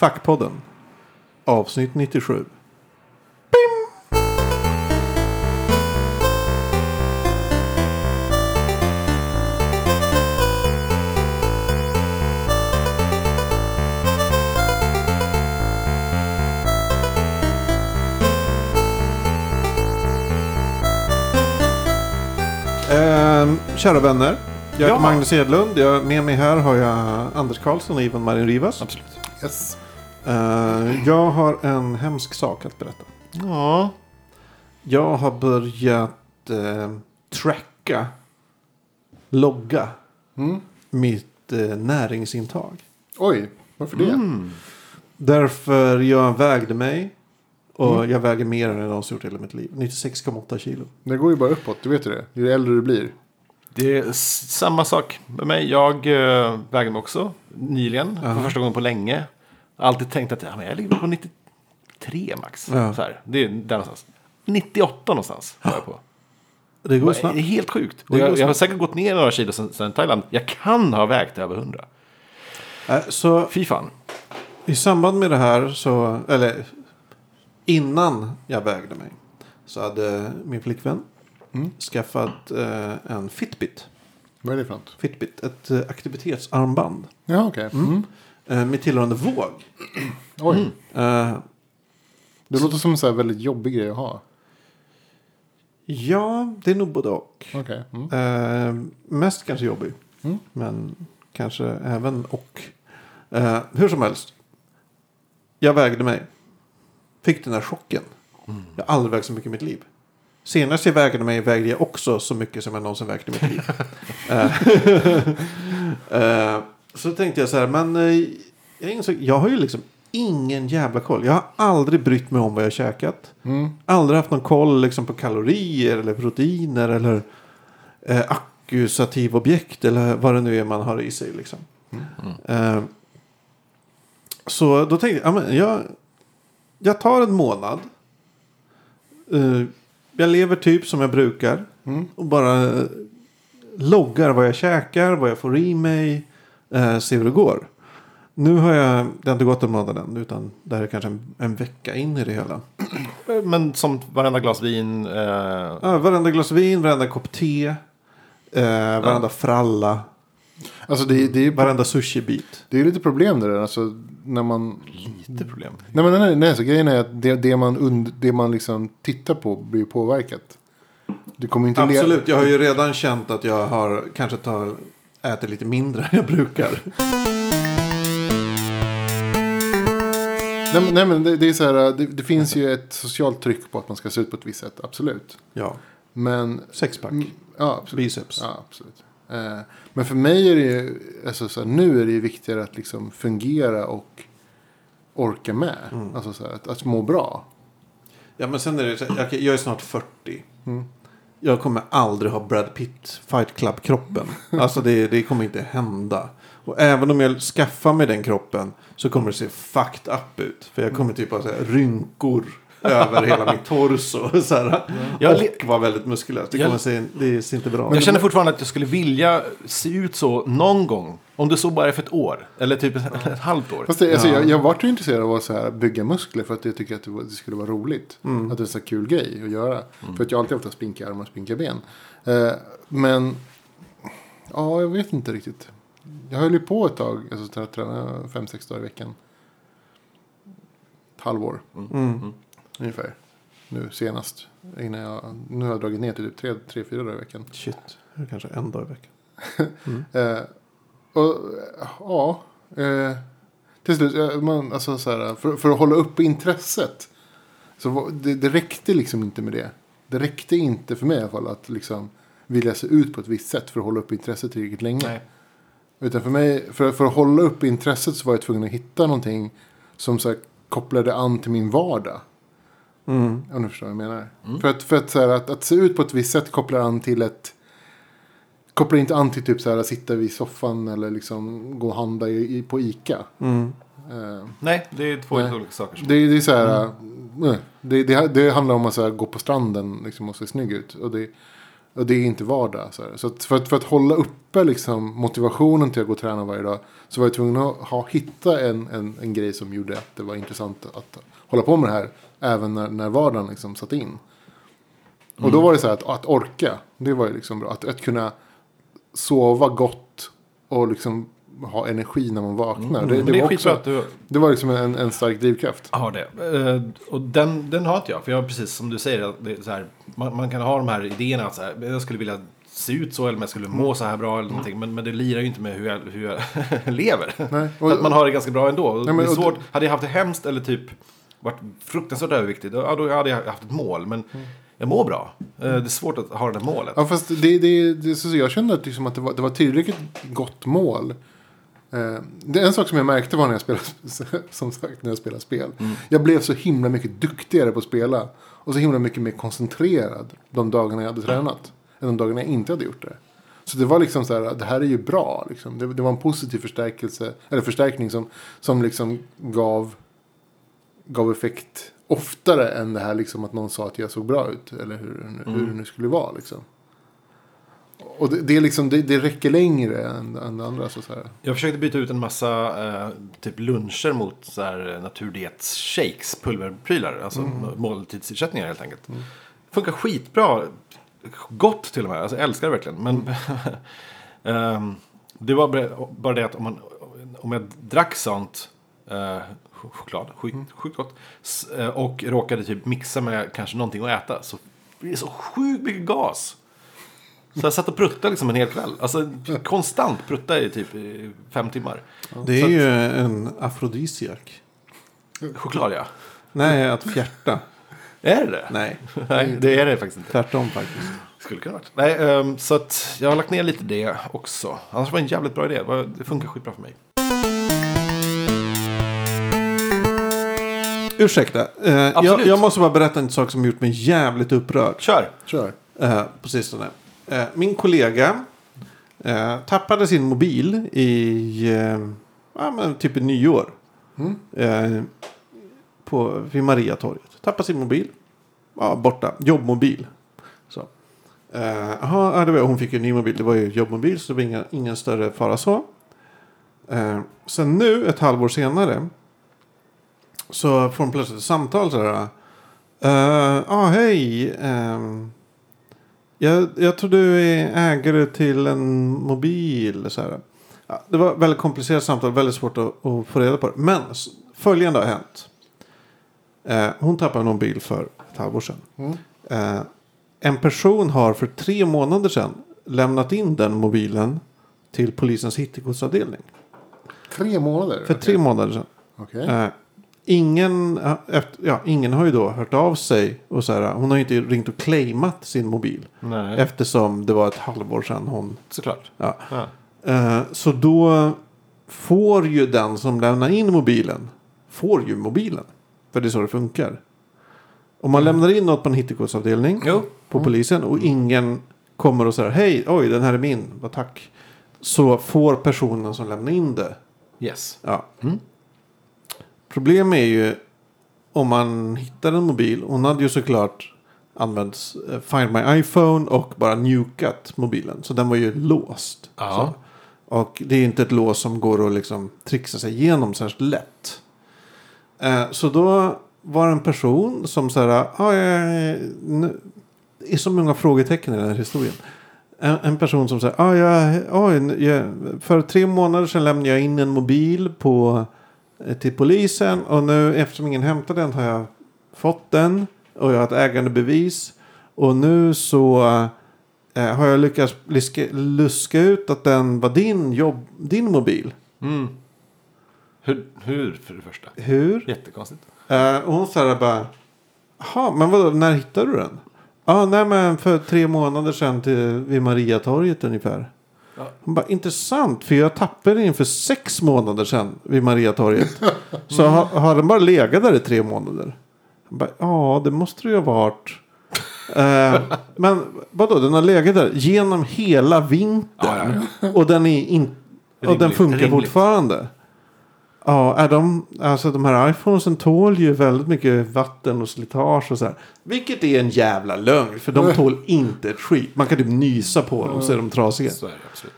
Fackpodden. Avsnitt 97. Ehm, kära vänner. Jag heter Ja. Magnus Edlund. Jag, med mig här har jag Anders Karlsson och Ivan Marin Rivas. Absolut. Yes. Eh, jag har en hemsk sak att berätta. Ja. Jag har börjat eh, tracka, logga Mm. mitt eh, näringsintag. Oj, varför det? Mm. Därför jag vägde mig. Och jag väger mer än jag någonsin gjort i hela mitt liv. 96,8 kilo. Det går ju bara uppåt, du vet ju det. Ju äldre du blir. Det är samma sak med mig. Jag äh, vägde mig också nyligen. Aha. För första gången på länge. Alltid tänkt att ja, men jag ligger på 93 max. Ja. Så här. Det är där någonstans. 98 någonstans var jag på. Det går Det snabbt. är helt sjukt. Det Och jag, jag har säkert gått ner några kilo sen, sen Thailand. Jag kan ha vägt över 100. Eh, så Fy fan. I samband med det här så, eller innan jag vägde mig. Så hade min flickvän Mm. skaffat eh, en Fitbit. Vad är det för något? Fitbit, ett eh, aktivitetsarmband. Ja, okej. Mm. Eh, med tillhörande våg. Oj, Eh, det låter som en så här väldigt jobbig grej att ha. ja, det är nog både och. Okej. Mm. Eh, mest kanske jobbig. Mm. Men kanske även och. Eh, hur som helst. Jag vägde mig. Fick den här chocken. Jag har aldrig vägt så mycket i mitt liv. Senast jag vägde mig vägde jag också så mycket som jag någonsin vägt i mitt liv. Eh, eh, så tänkte jag så här, men eh, jag, insåg, jag har ju liksom ingen jävla koll. Jag har aldrig brytt mig om vad jag har käkat. Mm. Aldrig haft någon koll liksom, på kalorier eller proteiner eller eh, ackusativ objekt eller vad det nu är man har i sig. Liksom. Eh, så då tänkte jag, ja, men jag, jag tar en månad. Eh, jag lever typ som jag brukar. Mm. Och bara eh, loggar vad jag käkar, vad jag får i mig. Eh, ser hur det går. Nu har jag, det har inte gått en månad än. Utan det här är kanske en, en vecka in i det hela. Men som varenda glas vin. Eh, Ja, varenda glas vin, varenda kopp te. Eh, varenda fralla. Alltså det, det, är, Varenda sushi-bit. det är lite problem där. Alltså när man... lite problem. Nej men nej, nej så grejen är att det, det man, und, det man liksom tittar på blir påverkat. Du kommer inte le- Absolut, jag har ju redan känt att jag har kanske tar, äter lite mindre än jag brukar. Nej, nej men det, det är så här. Det, det finns ju ett socialt tryck på att man ska se ut på ett visst sätt. Absolut. Ja, Men... sexpack, Mm, Ja, absolut. biceps. Ja, absolut. Eh, men för mig är det ju, alltså så här, nu är det ju viktigare att liksom fungera och orka med. Mm. Alltså så här, att, att må bra. Ja, men sen är det jag, jag är snart 40. Mm. Jag kommer aldrig ha Brad Pitt Fight Club-kroppen. Alltså det, det kommer inte hända. Och även om jag skaffar mig den kroppen så kommer det se fucked up ut. För jag kommer typ ha så här, rynkor över hela mitt torso. Så här, Jag och vara väldigt muskulös. Det, Jag- kommer se, det ser inte bra Jag ut. känner fortfarande att jag skulle vilja se ut så någon gång. Om det så bara är för ett år. Eller typ ett, ett halvt år. Fast det, alltså, Ja. jag, jag vart ju intresserad av att så här, bygga muskler för att jag tycker att det, var, det skulle vara roligt. Mm. Att det är en så kul grej att göra. För att jag alltid haft spinkiga armar och spinkiga ben. Eh, men ja, jag vet inte riktigt. Jag höll ju på ett tag, alltså att träna fem, sex dagar i veckan. Ett halvår Mm. ungefär. Nu senast. Innan jag, nu har jag dragit ner till typ tre, tre fyra dagar i veckan. Shit, kanske en dag i veckan. Eh, och ja, eh, till slut, eh, man, alltså, så här, för, för att hålla uppe intresset. Så det, det räckte liksom inte med det. Det räckte inte för mig i alla fall att liksom vilja se ut på ett visst sätt för att hålla uppe intresset tillräckligt länge. Nej. Utan för mig, för, för att hålla uppe intresset så var jag tvungen att hitta någonting som så här, kopplade an till min vardag. Mm. Om du förstår vad jag menar. För, att, för att, så här, att, att se ut på ett visst sätt kopplar an till ett... Kopplar inte an till typ så här, att sitta vid soffan eller liksom gå och handla i, i, på Ica. Mm. Eh, Nej, det är två Nej. helt olika saker. det, det är så här... eh, Det, det, det handlar om att så här, gå på stranden liksom, och se snygg ut. Och det, Och det är inte vardag. Så, här. så att för, att, för att hålla uppe liksom, motivationen till att gå och träna varje dag. Så var jag tvungen att ha, hitta en, en, en grej som gjorde att det var intressant att hålla på med det här. Även när, när vardagen liksom satt in. Och då var det så här att, att orka. Det var ju liksom bra. Att, att kunna sova gott. Och liksom ha energi när man vaknar. Men det, var är skitbra att du det var liksom en, en stark drivkraft. har det. Eh, och den, den har inte jag. För jag precis som du säger, det så här, man, man kan ha de här idéerna att så här, jag skulle vilja se ut så eller om jag skulle må så här bra eller någonting. Men, men det lirar ju inte med hur jag, hur jag lever. Nej, och- att man har det ganska bra ändå. Nej, men- det är svårt. Hade jag haft det hemskt eller typ varit fruktansvärt överviktig, ja, då hade jag haft ett mål. Men jag mår bra. Eh, Det är svårt att ha det där målet. Ja, fast det, det, det, så jag kände att, liksom att det, var, det var tillräckligt gott mål. Eh, det är en sak som jag märkte var när jag spelade, som sagt, när jag spelade spel. Jag blev så himla mycket duktigare på att spela. Och så himla mycket mer koncentrerad de dagarna jag hade tränat. Än de dagarna jag inte hade gjort det. Så det var liksom så här, det här är ju bra. Liksom. Det, det var en positiv förstärkelse, eller förstärkning som, som liksom gav, gav effekt oftare än det här liksom att någon sa att jag såg bra ut. Eller hur, hur det nu skulle vara liksom. Och det, det, är liksom, det, det räcker längre än, än det andra. Så, så. Jag försökte byta ut en massa eh, typ luncher mot så här eh, naturdiets-shakes, pulverprylar. Alltså måltidsersättningar helt enkelt. Funkar skitbra. Gott till och med. Alltså, jag älskar det verkligen. Men ehm, det var bara- det att om, man, om jag drack sånt eh, choklad, sjukt, sjukt gott. eh, Och råkade typ mixa med kanske någonting att äta. Så det så sjukt mycket gas. Så jag satt och pruttade liksom en hel kväll. Alltså konstant prutta i typ i fem timmar. Det är ju en afrodisiak. Choklad ja. Nej, att fjärta. Är det det? Nej, Nej, det är det faktiskt inte. tvärtom faktiskt. Skulle kunna varit. Nej, ehm, så att jag har lagt ner lite det också. Annars var det en jävligt bra idé. Det funkar skitbra för mig. Ursäkta, eh, jag, jag måste bara berätta en sak som gjort mig jävligt upprörd Kör! Kör. eh, på sistone. Eh, min kollega eh, tappade sin mobil i eh, ja, men typ i nyår. Eh, på, vid Mariatorget. Tappade sin mobil. Ja, borta. Jobbmobil. Så. Eh, ja, det var, hon fick en ny mobil. Det var ju jobbmobil så det var inga, ingen större fara så. Eh, sen nu, ett halvår senare. Så får hon plötsligt ett samtal så här. Ja, ah, hej. ehm, jag, jag tror du är ägare till en mobil. Så här. Ja, det var väldigt komplicerat samtal, väldigt svårt att, att få reda på det. Men följande har hänt. Eh, hon tappade en mobil för ett halvår sedan. Mm. Eh, en person har för tre månader sedan lämnat in den mobilen till polisens hittegodsavdelning. Tre månader? För tre månader sedan. Okej. Eh, ingen, eh, ja, ingen har ju då hört av sig. Och så här, hon har ju inte ringt och claimat sin mobil. Nej. Eftersom det var ett halvår sedan hon... Såklart. Ja. Ja. Eh, så då får ju den som lämnar in mobilen. Får ju mobilen. För det är så det funkar. Om man lämnar in något på en hittegodsavdelning. Jo. På polisen. Och ingen kommer och säger hej, oj den här är min. Vad tack. Så får personen som lämnar in det Yes. Ja. Mm. Problemet är ju om man hittar en mobil. Hon hade ju såklart använt eh, Find My iPhone och bara nukat mobilen. Så den var ju låst. Ja. Och det är inte ett lås som går att liksom trixa sig igenom särskilt lätt. Eh, så då var det en person som så här, ah, det är så många frågetecken i den här historien. En, en person som säger, ah, jag, oj, jag, för tre månader sedan lämnade jag in en mobil på, till polisen. Och nu eftersom ingen hämtade den har jag fått den. Och jag har ett ägandebevis. Och nu så eh, har jag lyckats liska, luska ut att den var din, jobb, din mobil. Mm. Hur, hur, för det första? Hur? Jättekonstigt. Eh, och hon sa bara, jaha, men vadå, när hittade du den? Ja, nej men för tre månader sedan till, vid Mariatorget ungefär. Ja. Hon bara, intressant, för jag tappade den för sex månader sedan vid Mariatorget. Så har, har den bara legat där i tre månader? Han bara, ja, det måste det ju ha varit. Eh, men vadå, den har legat där genom hela vintern. Ja, Och den, är in, och den funkar rimligt. fortfarande. Ja, är de, alltså de här iPhonesen tål ju väldigt mycket vatten och slitage och så här. Vilket är en jävla lögn, för de tål inte ett skit. Man kan typ nysa på dem så är de trasiga. Så är det absolut.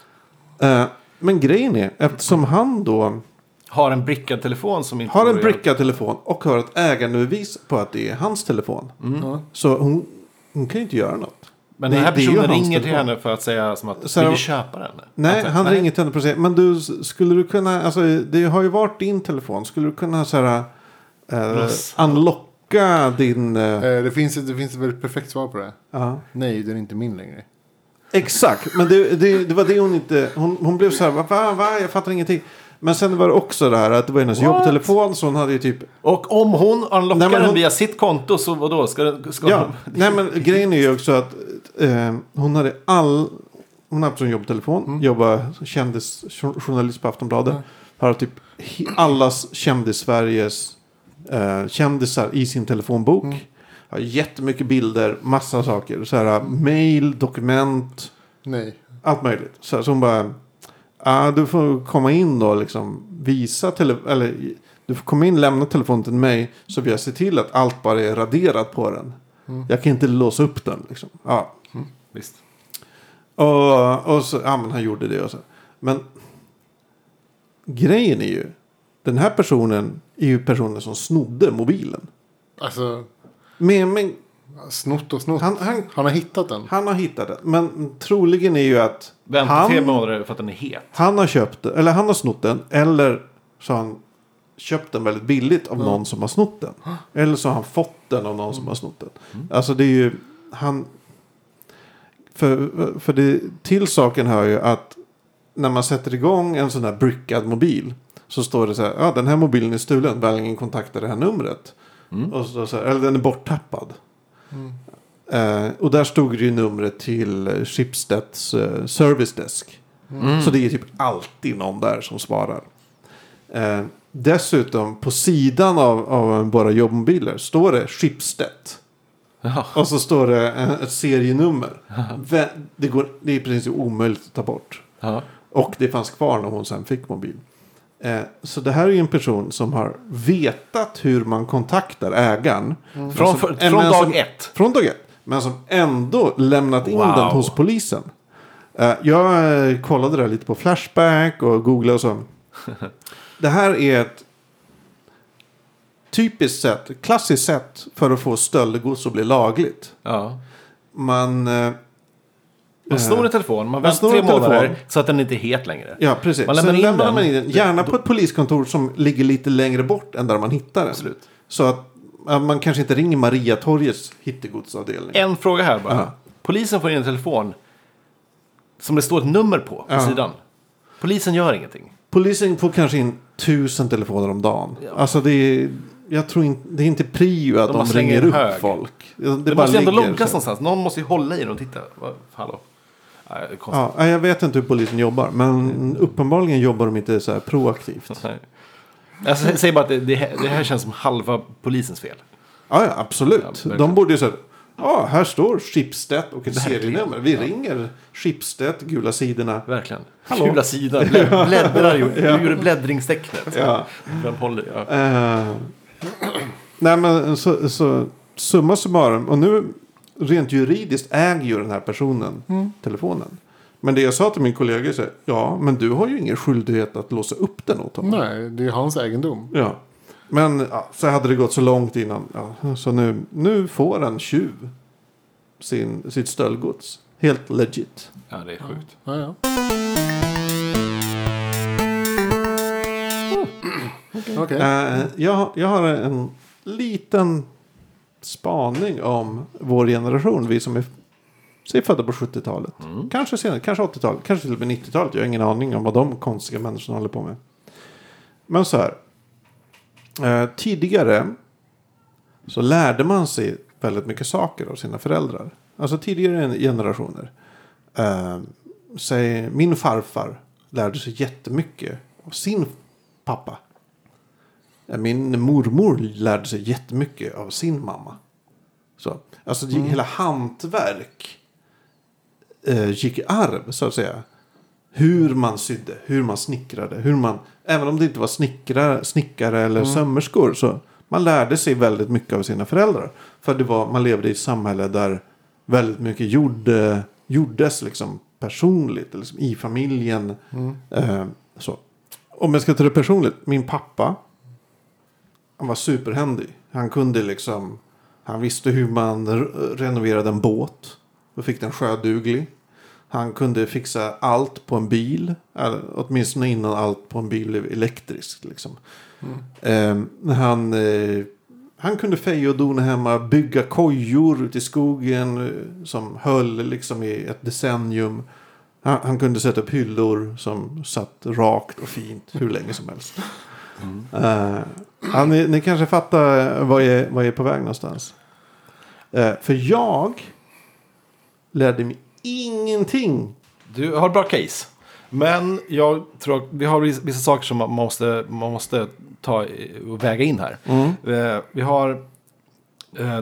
Eh, men grejen är, eftersom han då Har en brickad telefon som inte har en går att- brickad telefon och har ett ägandebevis på att det är hans telefon. Ja. Så hon, hon kan ju inte göra något. Men Det- den här personen ringer till telefon. henne för att säga som att Så vill du köpa den? Nej, Alltså, han ringer till henne för att säga, men du, skulle du kunna, alltså det har ju varit din telefon, skulle du kunna så här, eh, unlocka din, eh, Eh, Det finns, ett- det finns ett väldigt perfekt svar på det. ja. Nej, den är inte min längre. Exakt, men det, det, det var det hon inte, hon, hon blev så här, va, va, va, jag fattar ingenting. Men sen var det också det här att det var hennes What? jobbtelefon så hon hade ju typ Och om hon unlockar Nej, men den hon- via sitt konto så vadå? Ska, den- ska Ja, hon... nej men grejen är ju också att eh, hon hade all... Hon har haft som jobbtelefon, Mm. jobbar som kändisjournalist på Aftonbladet. Har typ allas kändis-Sveriges eh, kändisar i sin telefonbok. Mm. Har jättemycket bilder, massa saker. Så här, mail, dokument, Nej. allt möjligt. Så, här, så hon bara, ah, du får komma in då liksom, visa tele eller du får komma in, lämna telefonen till mig så vi jag ser till att allt bara är raderat på den. Mm. Jag kan inte låsa upp den liksom. Ja. Visst. Och, och så, ja men han gjorde det och så. Men grejen är ju, den här personen är ju personen som snodde mobilen. Alltså, Men, men snott och snott. Han, han, han, har hittat den. han har hittat den. Men troligen är ju att Vänta tre månader för att den är het. han har köpt den, eller han har snott den. Eller så har han köpt den väldigt billigt av någon som har snott den. Eller så har han fått den av någon som har snott den. Alltså det är ju, han... För, för det, till saken hör ju att när man sätter igång en sån här brickad mobil. Så står det så här, ja den här mobilen är stulen, väl kontakta det här numret. Och så, så här, eller den är borttappad. Eh, och där stod det ju numret till Schibsteds eh, service desk. Så det är typ alltid någon där som svarar. Eh, dessutom på sidan av, av våra jobbmobiler står det Schibsted. Ja. Och så står det ett serienummer. Vä- Det, går, det är precis omöjligt att ta bort. Ja. Och det fanns kvar när hon sen fick mobil. Eh, så det här är ju en person som har vetat hur man kontaktar ägaren. Men Från, som- eh, från dag som- ett. Från dag ett. Men som ändå lämnat in Wow. den hos polisen. Eh, jag kollade där lite på Flashback och googlade och så. Det här är ett typiskt sätt, klassiskt sätt för att få stöldgods att bli lagligt. Ja. Man... eh, Man snor en telefon, man väntar snor tre en telefon. månader så att den inte är het längre. Ja, precis. Man Man lämnar in lämnar den. man in den. Gärna på ett poliskontor som ligger lite längre bort än där man hittar den. Absolut. Så att ja, man kanske inte ringer Mariatorgets hittegodsavdelning. En fråga här bara. Ja. Polisen får in en telefon som det står ett nummer på på Ja. sidan. Polisen gör ingenting. Polisen får kanske in tusen telefoner om dagen. Alltså det är, jag tror inte, det är inte prio att De de, ringer upp hög. folk. Det, det måste ju ändå loggas så. någonstans. Någon måste ju hålla i den och titta. Hallå? Nej. Ja, jag vet inte hur polisen jobbar. Men uppenbarligen jobbar de inte så här proaktivt. Nej. Jag sä- säger bara att det, det, här, det här känns som halva polisens fel. Ja, ja absolut. verkligen. de borde ju säga. Ja, här står Schibsted och ett serienummer. Vi ringer Schibsted, gula sidorna. Verkligen. Hallå? Gula. Blä, bläddrar du gjorde bläddringstecknet. Ja. Håller? Ja. Eh, nej men så, så summa summarum. Och nu rent juridiskt äger ju den här personen telefonen. Men det jag sa till min kollega är ja men du har ju ingen skyldighet att låsa upp den åt honom. Nej, det är hans egendom. Ja. Men ja, så hade det gått så långt innan. Ja, så nu, nu får en tjuv sin, sitt stöldgods. Helt legit. ja, det är sjukt. Ja, ja. Okej. Eh, jag, jag har en liten spaning om vår generation. Vi som är säg födda på 70-talet. Kanske senare, kanske 80-talet, kanske till och med 90-talet. Jag har ingen aning om vad de konstiga människorna håller på med. Men så här. Eh, tidigare så lärde man sig väldigt mycket saker av sina föräldrar. Alltså tidigare generationer. Eh, säg, min farfar lärde sig jättemycket av sin pappa. Min mormor lärde sig jättemycket av sin mamma. Så, alltså det- hela hantverk eh, gick i arv så att säga. hur man sydde, hur man snickrade, hur man, även om det inte var snickare, snickare eller sömmerskor så man lärde sig väldigt mycket av sina föräldrar. För det var, man levde i ett samhälle där väldigt mycket gjorde, gjordes liksom personligt, liksom i familjen. Eh, så. Om jag ska ta det personligt, min pappa, han var superhändig. Han kunde liksom, han visste hur man re- renoverade en båt och fick den sjöduglig. Han kunde fixa allt på en bil, eller åtminstone innan allt på en bil blev elektriskt. Liksom. Eh, han, eh, han kunde feja och dona hemma, bygga kojor ute i skogen eh, som höll liksom i ett decennium. Han, han kunde sätta upp hyllor som satt rakt och fint hur länge som helst. Eh, ja, ni, ni kanske fattar vad jag, vad jag är på väg någonstans. Eh, för jag lärde mig ingenting. Du har bra case. Men jag tror att vi har vissa saker som man måste, man måste ta och väga in här. Eh, Vi har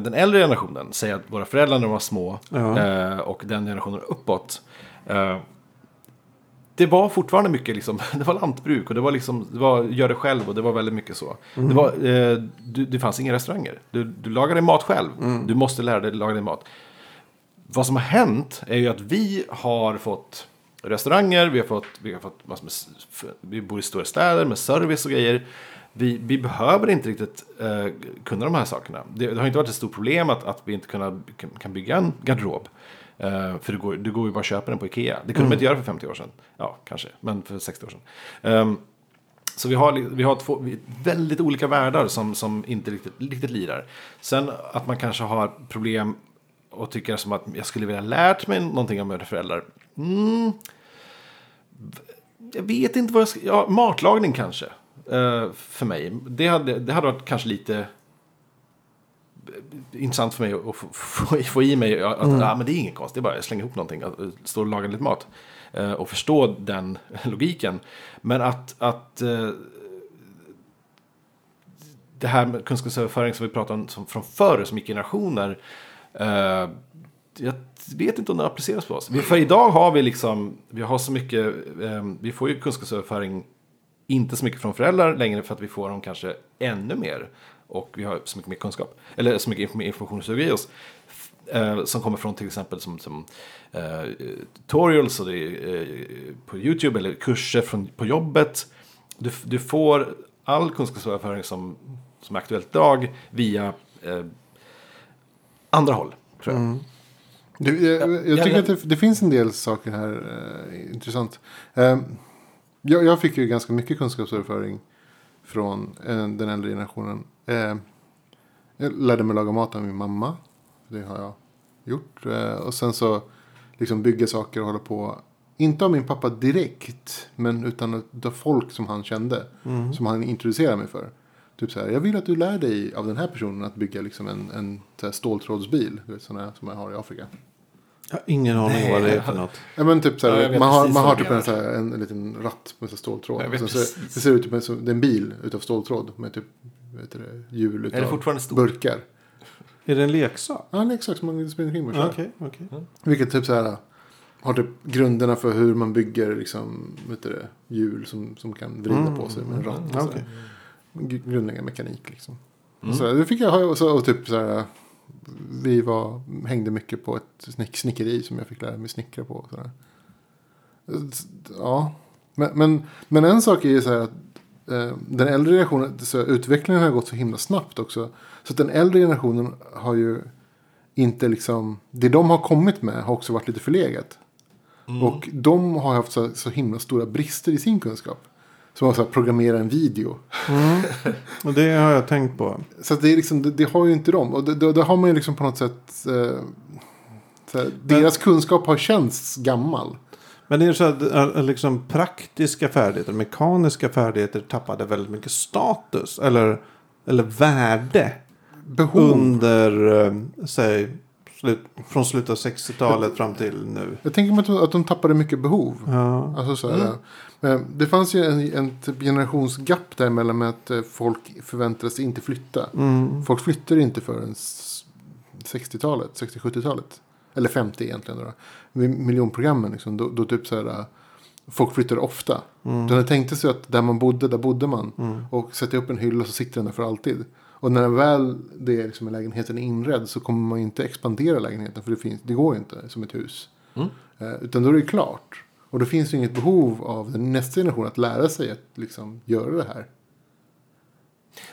den äldre generationen, säger att våra föräldrar när de var små Ja. och den generationen uppåt. Eh, Det var fortfarande mycket liksom, det var lantbruk och det var liksom, det var gör det själv och det var väldigt mycket så. Det, var, eh, du, det fanns inga restauranger. Du, du lagade mat själv. Du måste lära dig laga din mat vad som har hänt är ju att vi har fått restauranger, vi har fått, vi har fått massor med, vi bor i stora städer med service och grejer. Vi, vi behöver inte riktigt eh, kunna de här sakerna. Det, det har inte varit ett stort problem att, att vi inte kunna, kan, kan bygga en garderob. Eh, för du går, du går ju bara och köper den på Ikea. Det kunde man inte göra för 50 år sedan. Ja, kanske, men för 60 år sedan. Ehm, så vi har, vi har två väldigt olika världar som, som inte riktigt, riktigt lirar. Sen att man kanske har problem och tycker som att jag skulle vilja lärt mig någonting om mina föräldrar. Mm. Jag vet inte vad jag ska... Ja, matlagning kanske. eh, för mig. Det hade, det hade varit kanske lite intressant för mig att få, få, få i mig att ah, men det är inget konstigt, det är bara att slänga ihop någonting, att stå och laga lite mat. eh, och förstå den logiken. Men att, att eh, det här med kunskapsöverföring som vi pratade om som, från förr, som gick generationer. Eh, jag vet inte om det appliceras på oss. För idag har vi liksom, vi har så mycket, eh, vi får ju kunskapsöverföring inte så mycket från föräldrar längre för att vi får dem kanske ännu mer. Och vi har så mycket mer kunskap, eller så mycket inform- information som i oss. Eh, som kommer från till exempel som, som eh, tutorials och det eh, på YouTube eller kurser från, på jobbet. Du, du får all kunskapsöverföring som, som är aktuellt idag via eh, andra håll. Tror jag. Du, jag, jag Ja, tycker att det, det finns en del saker här eh, intressant. Eh, jag, jag fick ju ganska mycket kunskapsöverföring från eh, den äldre generationen. Eh, jag lärde mig laga mat av min mamma. Det har jag gjort. Eh, och sen så liksom bygga saker och hålla på. Inte av min pappa direkt. Men utan av folk som han kände. Som han introducerade mig för. Typ så här, jag vill att du lär dig av den här personen att bygga liksom en, en så här ståltrådsbil. Du vet, sådana som man har i Afrika. Jag har ingen aning vad det är för något. Ja men typ så här, Ja, jag man har, man har typ en, menar. så här, en, en liten ratt med så här ståltråd. Jag så, det ser ut typ som är en bil utav ståltråd med typ vet du det, hjul utav Är det fortfarande stort? burkar. Är det en leksak? Ja, en leksak som man springer omkring med. och kör. Okej, okej. Vilket typ så här har typ grunderna för hur man bygger liksom, vet du det, hjul som, som kan vrida på sig med en ratt. och så här. okej. Gr- Grundläggande mekanik liksom. Och så här, det fick jag ha och, så, och typ så här. Vi var, hängde mycket på ett snick, snickeri som jag fick lära mig snickra på. Så här. Ja, men, men, men en sak är ju så här att den äldre generationen, så utvecklingen har gått så himla snabbt också. Så att den äldre generationen har ju inte liksom, det de har kommit med har också varit lite förlegat. Och de har haft så, så himla stora brister i sin kunskap. Som att så här, programmera en video. Och det har jag tänkt på. Så att det, är liksom, det, det har ju inte de. Och det, det, det har man ju liksom på något sätt. Eh, så här, deras kunskap har känts gammal. Men det är så att äh, liksom, praktiska färdigheter, mekaniska färdigheter tappade väldigt mycket status. Eller, eller värde. Behov. Under, äh, säg, slut, från slutet av 60-talet fram till nu. Jag tänker mig att de, att de tappade mycket behov. Ja. Alltså så här, eh, Det fanns ju en, en typ generationsgap däremellan med att eh, folk förväntade sig inte flytta. Folk flyttade inte förrän s- 60-talet, 60-70-talet. Eller 50 egentligen. Då. Miljonprogrammen liksom, då, då typ så här. folk flyttade ofta. Mm. Det tänkte sig att där man bodde, där bodde man. Och sätta upp en hylla så sitter den där för alltid. Och när väl det är liksom lägenheten är inredd så kommer man inte expandera lägenheten. För det, finns, det går inte som ett hus. Mm. Eh, utan då är det klart. Och då finns det inget behov av den nästa generation att lära sig att liksom göra det här.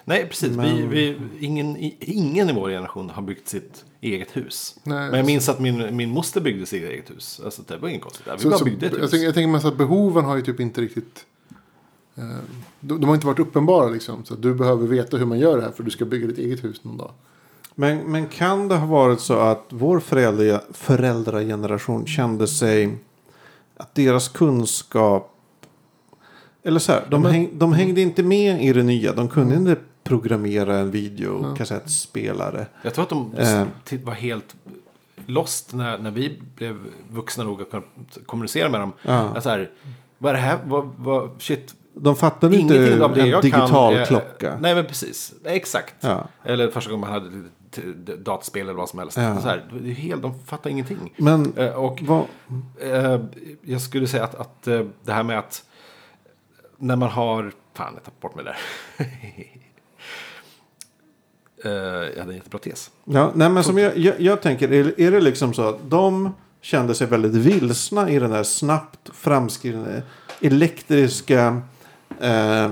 Nej, precis. Vi, Men- vi, ingen, i- ingen i vår generation har byggt sitt eget hus. Nej, Men jag minns att min, min moster byggde sitt eget hus. Alltså, det var inget konstigt. där. Vi Så, bara så, byggde ett jag, hus. tänker, jag tänker mest att behoven har ju typ inte riktigt... Eh, de, de har inte varit uppenbara liksom. Så du behöver veta hur man gör det här för du ska bygga ditt eget hus någon dag. Men, men kan det ha varit så att vår föräldra, föräldrageneration kände sig att deras kunskap eller så här, de, häng, de hängde inte med i det nya. De kunde inte programmera en videokassettspelare. Jag tror att de Eh. var helt lost när, när vi blev vuxna nog att kommunicera med dem. Ja. Alltså här, vad är det här? Vad, vad, shit. De fattade Ingenting inte av det en jag digital kan. eh, klocka. Nej, men precis. Exakt. Ja. Eller första gången man hade dataspel eller vad som helst. Ja. Så här, det är helt, de fattar ingenting. Men Eh, och vad, Eh, jag skulle säga att, att eh, det här med att när man har... Fan, jag tappade bort mig där. Eh, jag hade en jättebra tes. Ja, nej, men som jag, jag, jag tänker, är, är det liksom så att de kände sig väldigt vilsna i den här snabbt framskridande elektriska eh,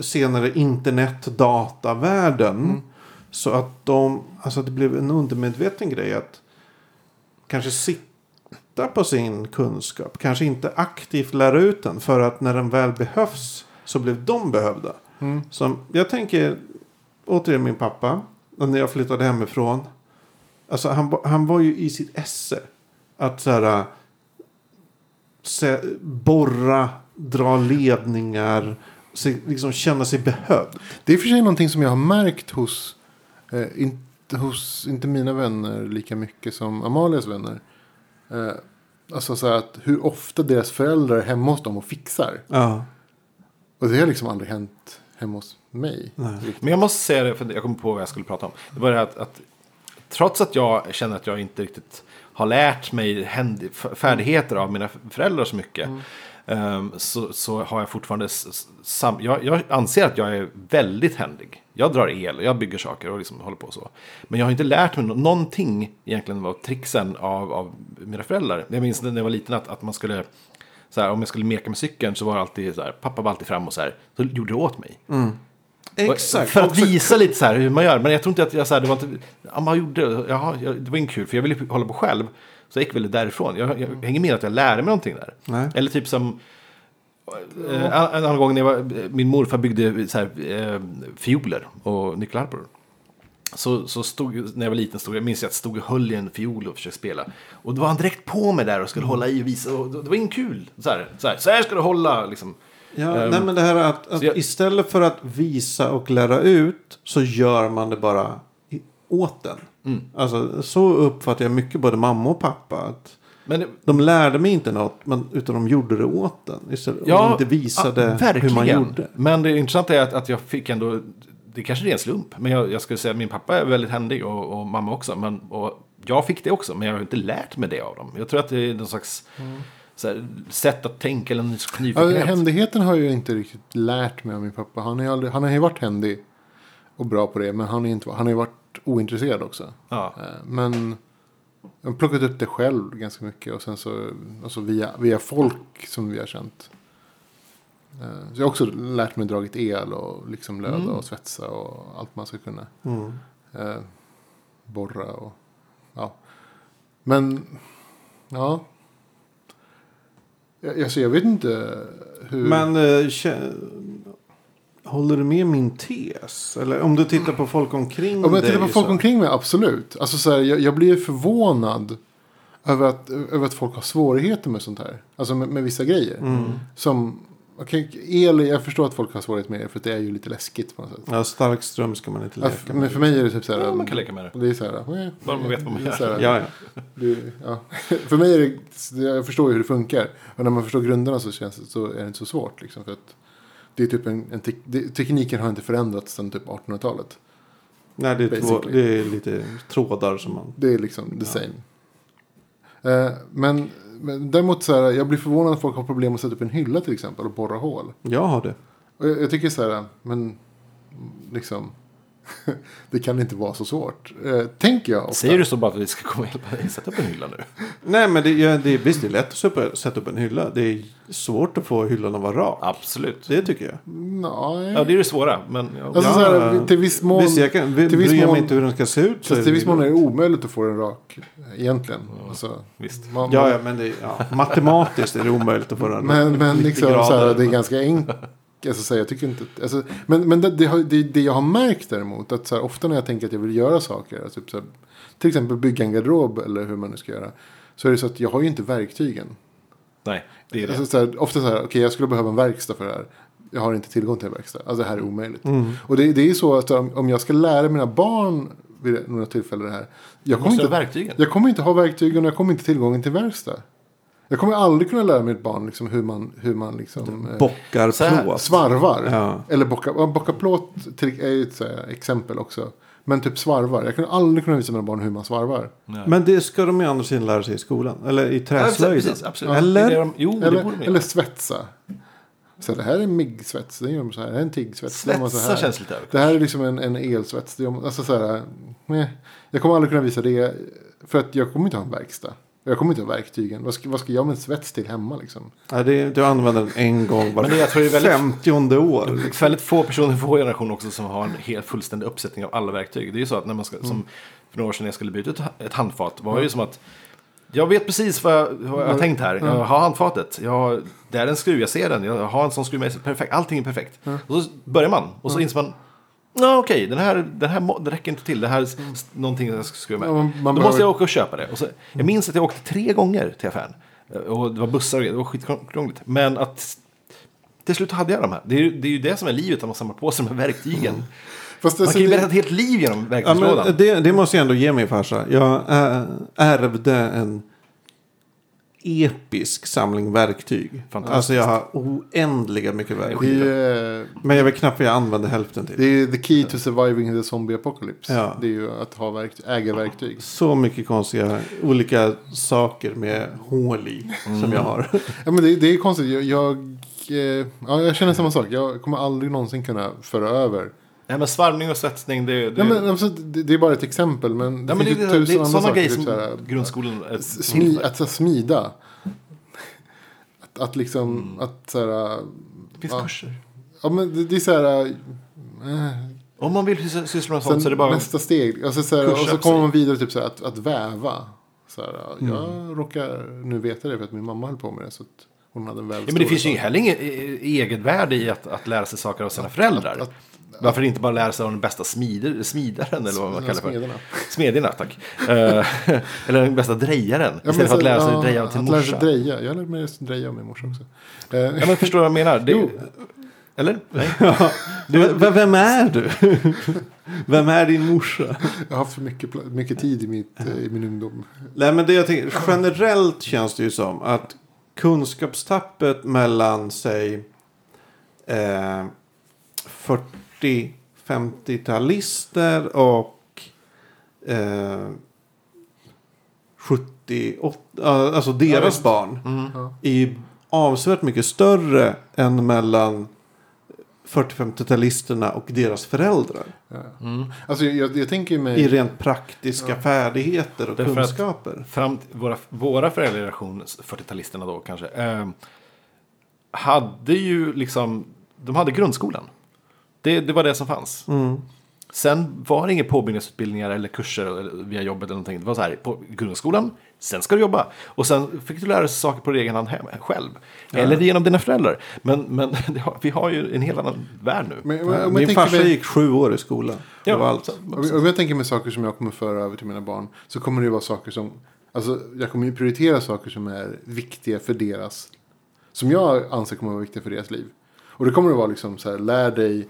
senare internet-datavärlden. Så att de, alltså det blev en undermedveten grej att kanske sitta på sin kunskap. Kanske inte aktivt lära ut den för att när den väl behövs så blev de behövda. Så jag tänker återigen min pappa. När jag flyttade hemifrån. Alltså han, han var ju i sitt esse. Att så här. Se, borra, dra ledningar. Se, liksom känna sig behövd. Det är för sig någonting som jag har märkt hos, eh, inte, hos inte mina vänner lika mycket som Amalias vänner. Eh, alltså så här att hur ofta deras föräldrar är hemma hos dem och fixar. Ja. Och det har liksom aldrig hänt hemma hos mig. Nej. Men jag måste säga det, för jag kom på vad jag skulle prata om. Det var det här att, att trots att jag känner att jag inte riktigt har lärt mig färdigheter av mina föräldrar så mycket. ehm, så, så har jag fortfarande... Sam, jag, jag anser att jag är väldigt händig. Jag drar el, jag bygger saker och liksom håller på så. Men jag har inte lärt mig nå- någonting egentligen av tricksen av, av mina föräldrar. Jag minns när jag var liten att, att man skulle... Här, om jag skulle meka med cykeln så var det alltid så här, pappa var alltid fram och så här, så gjorde det åt mig. Exakt. För att visa lite så här hur man gör. Men jag tror inte att jag så här, det var inte, ja, man gjorde jag- det var inte kul för jag ville hålla på själv. Så jag gick väl därifrån. Jag, jag hänger med att jag lärde mig någonting där. Nej. Eller typ som, eh, en annan gång när var, min morfar byggde så här, eh, fioler och nyckelharpor. Så, så stod, när jag var liten, stod, jag minns jag att stod och höll i en fiol och försökte spela. Och då var han direkt på mig där och skulle hålla i och visa. Och det var inte kul. Så här, så här, så här ska du hålla liksom. Ja, Ehm, nej men det här att, att jag- istället för att visa och lära ut så gör man det bara åt den. Mm. Alltså, så uppfattar jag mycket både mamma och pappa. Att Men det, de lärde mig inte något men, utan de gjorde det åt den. Istället, Ja, och inte visade ja, hur man gjorde. Men det intressanta är att, att jag fick ändå, det kanske är en slump, men jag, jag skulle säga att min pappa är väldigt händig och, och mamma också. Men, och jag fick det också, men jag har inte lärt mig det av dem. Jag tror att det är någon slags så här, sätt att tänka eller en Ja, nyfikenhet. händigheten har jag inte riktigt lärt mig av min pappa. Han, är aldrig, han har ju varit händig och bra på det. Men han, är inte, han har ju varit ointresserad också. Ja. Eh, Men jag har plockat upp det själv ganska mycket. Och sen så alltså via, via folk som vi har känt. Eh, Så jag har också lärt mig dragit el och liksom löda Mm. och svetsa och allt man ska kunna. Mm. Eh, borra och ja. Men ja. Jag, alltså, jag vet inte hur. Men håller du med min tes? Eller om du tittar på folk omkring Om jag dig. tittar på folk så- omkring mig, absolut. Alltså, så här, jag, jag blir förvånad över att, över att folk har svårigheter med sånt här. Alltså med, med vissa grejer. Mm. Som, okej, el, jag förstår att folk har svårighet med det för att det är ju lite läskigt på något sätt. Ja, stark ström ska man inte Ja, leka f- med. men för mig är det typ så här. Ja, man kan leka med det. Det är så här. Bara man vet vad man gör. så här, Ja, ja. det, ja. för mig är det, jag förstår ju hur det funkar. Och när man förstår grunderna så, känns det, så är det inte så svårt. Liksom, för att det är typ en, en tek, det, tekniken har inte förändrats sedan typ 1800-talet. Nej, det är, två, det är lite trådar som man... Det är liksom the same. Eh, men men däremot så här, jag blir förvånad att folk har problem att sätta upp en hylla till exempel och borra hål. Jag har det. Jag, jag tycker så här, men liksom. det kan inte vara så svårt. Eh, tänker jag ofta. Säger du så bara för att vi ska komma och hjälpa dig sätta upp en hylla nu? Nej, men det, ja, det, visst, det är lätt att sätta upp- en hylla. Det är svårt att få hyllan att vara rak. Absolut. Det tycker jag. Nej. Ja, det är det svåra. Men ja, Alltså, Ja, så här, till viss mån. Visst, jag kan, till viss bryr mån- mig inte hur den ska se ut. så till det- viss mån är det omöjligt att få den rak. Egentligen. Alltså, visst. man, Ja, ja, men det, ja, matematiskt är det omöjligt att få den Men, men 90 liksom grader. så här, det är ganska enkelt. Alltså, så här, jag tycker inte, alltså, men men det, det, det, jag har märkt däremot. Att så här, ofta när jag tänker att jag vill göra saker. Alltså, typ, så här, till exempel bygga en garderob eller hur man nu ska göra. Så är det så att jag har ju inte verktygen. Nej, det är det. Alltså, så här, ofta så här, okej jag skulle behöva en verkstad för det här. Jag har inte tillgång till en verkstad. Alltså det här är omöjligt. Mm. Och det, det är så att om, jag ska lära mina barn vid några tillfällen det här. Jag kommer, inte, jag kommer inte ha verktygen och jag kommer inte tillgången till verkstad. Jag kommer aldrig kunna lära mitt barn liksom, hur man, hur man liksom, eh, Bockar Så här, plåt. svarvar. Ja. Eller bocka, ja, bocka plåt är ju ett så här, exempel också. Men typ svarvar. Jag kunde aldrig kunna visa mina barn hur man svarvar. Nej. Men det ska de ju andra sidan lära sig i skolan. Eller i Ja, träslöjden. absolut. Eller? Det är det de, jo, det Eller, eller svetsa. Så det här är en MIG-svets. Den gör man så här. Det här är en TIG-svets. Svetsa här. känns lite Det här är liksom en, en elsvets. Det gör man- Alltså så här, nej. Jag kommer aldrig kunna visa det. För att jag kommer inte ha en verkstad. Jag kommer inte ha verktygen. Vad ska, vad ska jag med svets till hemma liksom? Ja, det, är- du använder den en gång var Men det- jag tror det är väldigt- femtionde år. Det är väldigt få personer i vår generation också som har en helt fullständig uppsättning av alla verktyg. Det är ju så att när man ska, som för några år sedan jag skulle byta ett, ett handfat var det ju som att jag vet precis vad jag, vad jag har tänkt här. Jag har handfatet. Jag har, det är en skruv, jag ser den. Jag har en sån skruv med. Perfekt. Allting är perfekt. Och så börjar man. Och så inser man. Ja okej, den här, den här må- det räcker inte till. Det här är s- någonting jag ska skruva med. Ja, man- man Då måste jag åka och köpa det. Och så, jag minns att jag åkte tre gånger till affären. Och det var bussar och. Det var skitkrångligt. Men att till slut hade jag de här. Det är, det är ju det som är livet, att man samlar på sig de här verktygen. Fast Man alltså, kan ju det- berätta ett helt liv genom Ja, verktygslådan. men det, det måste jag ändå ge min farsa. Jag äh, ärvde en episk samling verktyg. Alltså jag har oändliga mycket det är verktyg. eh, Men jag vet knappt vad jag använder hälften Det till. är ju the key to surviving the zombie apocalypse. Ja. Det är ju att ha verktyg, äga verktyg. Så mycket konstiga olika saker med hål i som jag har. Ja, men det, det är konstigt. Jag, jag, eh, ja, jag känner samma sak. Jag kommer aldrig någonsin kunna föra över. Nej, men svarvning och svetsning, det, det, Nej, men, alltså, det, det är bara ett exempel. Men det ja, men det, finns det, ju det, tusen är andra saker. grejer typ som här, grundskolan är smi, att så, smida. Att, att liksom, att så här, Det finns ja. kurser. ja men det, det är så här. Eh, Om man vill sys- syssla med sånt sen så är det bara... nästa steg. Alltså, så här, och så kommer man vidare typ så här, att, att väva. Så här, Jag råkar nu veta det för att min mamma höll på med det. Så att hon hade en Ja, men det finns ju heller inget eh, egenvärde i att, att lära sig saker av sina föräldrar. att- Varför inte bara lära sig av den bästa smider, smidaren eller vad man kallar för. Smederna. Smedjorna, tack. Eh, eller den bästa drejaren. Ja, Istället för att lära sig ja, dreja lära sig morsa. dreja. Jag lärde mig dreja av min morsa också. Eh, Ja, men förstår du vad jag menar? Det. Eller? Nej. Du, vem är du? Vem är din morsa? Jag har haft för mycket, mycket tid i, mitt, eh, i min ungdom. Nej men det jag tänker, generellt känns det ju som att kunskapstappet mellan sig eh, 40-50-talister och eh, 78, alltså deras barn Ja. är avsevärt mycket större än mellan 40-50-talisterna och deras föräldrar. Mm. Alltså jag, jag, tänker ju I mig... rent praktiska färdigheter och Därför kunskaper. Fram våra, våra föräldrageneration, 40-talisterna då kanske, eh, hade ju liksom, de hade grundskolan. Det, det var det som fanns. Mm. Sen var det inga påbyggnadsutbildningar eller kurser via jobbet eller någonting. Det var så här, på grundskolan, sen ska du jobba. Och sen fick du lära dig saker på egen hand hem, själv. Eller genom dina föräldrar. Men, men det vi har ju en helt annan värld nu. Men, om, om jag Min farsa mig, gick sju år i skolan. Det var allt. om, jag- tänker mig saker som jag kommer föra över till mina barn. Så kommer det vara saker som... Alltså jag kommer ju prioritera saker som är viktiga för deras... Som jag anser kommer vara viktiga för deras liv. Och det kommer att vara liksom så här, lär dig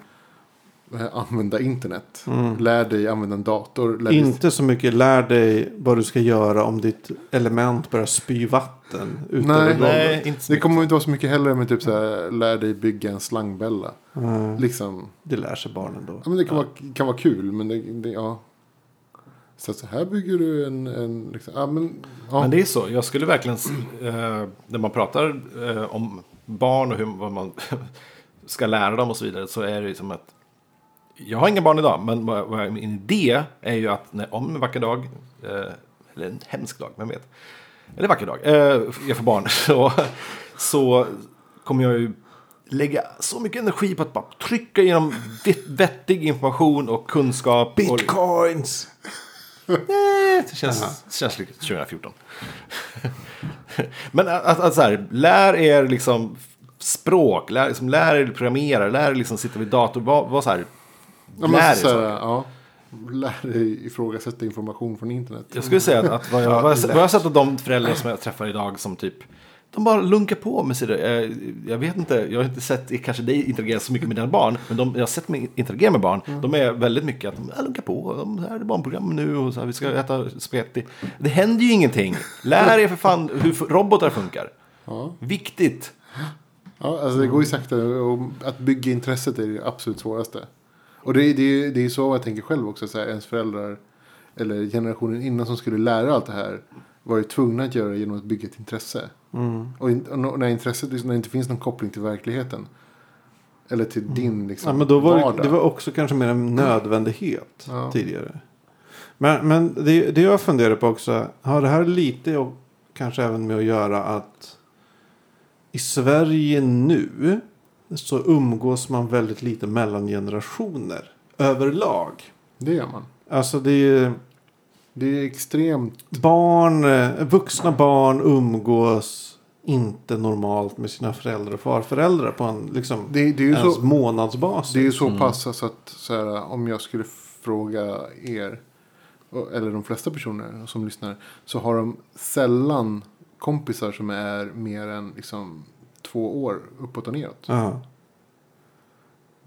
använda internet. Lär dig använda en dator. Lär dig Inte så mycket lär dig vad du ska göra om ditt element börjar spy vatten Nej. Nej, inte Det kommer inte vara så mycket heller med typ så här, lär dig bygga en slangbella. Mm. Liksom. Det lär sig barnen då. Ja, men det kan, vara, kan vara kul, men det, det ja. Så, så här bygger du en... en liksom, ja, men, ja. Men det är så. Jag skulle verkligen, eh, när man pratar eh, om barn och hur vad man ska lära dem och så vidare. Så är det som att, jag har inga barn idag, men vad, vad, min idé är ju att när, om en vacker dag, eh, eller en hemsk dag, vem vet. Eller vacker dag, eh, jag får barn. Så, så kommer jag ju lägga så mycket energi på att bara trycka igenom vett- vettig information och kunskap. Bitcoins! Nej, det känns, det känns lite 2014. Men att, att, att så här, lär er liksom språk, lär, liksom, lär er programmera, lär er liksom sitta vid dator. Var, var så här, Ja, lär här, saker. ja, lär dig ifrågasätta information från internet. Jag skulle säga att, att vad, jag, vad, jag, vad jag sett av de föräldrar som jag träffar idag som typ de bara lunkar på med sig. Jag, jag vet inte, jag har inte sett kanske dig interagera så mycket med dina barn. Men de, jag har sett mig interagera med barn. De är väldigt mycket att de lunkar på. De, här är barnprogram nu och så här, vi ska äta spagetti. Det händer ju ingenting. Lär er för fan hur robotar funkar. Ja. Viktigt. Ja, alltså det går ju sakta. Och att bygga intresset är det absolut svåraste. Och det, är- det, det är så jag tänker själv också. Så här, ens föräldrar eller generationen innan som skulle lära allt det här var ju tvungna att göra det genom att bygga ett intresse. Och, in, och när intresset, liksom, när det inte finns någon koppling till verkligheten. Eller till din liksom, Ja, men då var det, vardag. det var också kanske mer en nödvändighet Ja. tidigare. Men, men det, det jag funderar på också. Har det här lite och kanske även med att göra att i Sverige nu så umgås man väldigt lite mellan generationer överlag. Det gör man. Alltså det är Det är extremt. barn, eh, vuxna barn umgås inte normalt med sina föräldrar och farföräldrar på en liksom Det, det är ju ens så, månadsbasis. det är ju så pass alltså att så här, om jag skulle fråga er. Eller de flesta personer som lyssnar. Så har de sällan kompisar som är mer än liksom, två år uppåt och neråt. Ja.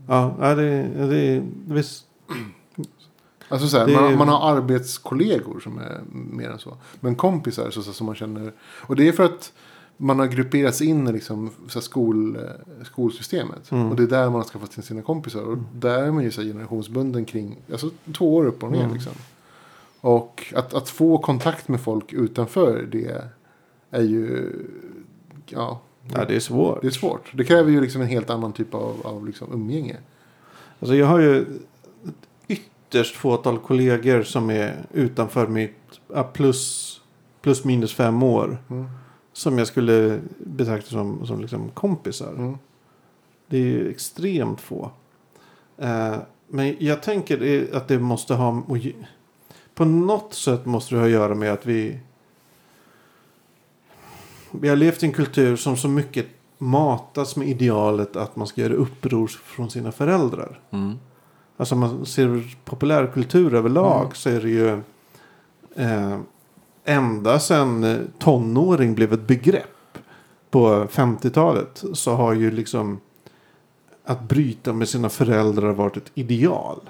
Ja, det, det, visst. Alltså så här, Det- man, man har arbetskollegor som är mer än så. Men kompisar så, så, som man känner. Och det är för att man har grupperats in i liksom, så skol, eh, skolsystemet. Mm. Och det är där man har skaffat sin- sina kompisar. Och där är man ju så generationsbunden kring alltså, två år upp och ner. Mm. Liksom. Och att, att få kontakt med folk utanför det är ju... Ja, Ja, det är svårt. det är svårt. Det kräver ju liksom en helt annan typ av, av liksom umgänge. Alltså jag har ju ytterst fåtal kollegor som är utanför mitt plus, plus minus fem år. Mm. Som jag skulle betrakta som, som liksom kompisar. Mm. Det är ju extremt få. Eh, men jag tänker att det måste ha... På något sätt måste det ha att göra med att vi... Vi har levt i en kultur som så mycket matas med idealet att man ska göra uppror från sina föräldrar. Mm. Alltså om man ser populärkultur överlag Mm. så är det ju eh, ända sedan eh, tonåring blev ett begrepp på 50-talet så har ju liksom att bryta med sina föräldrar varit ett ideal.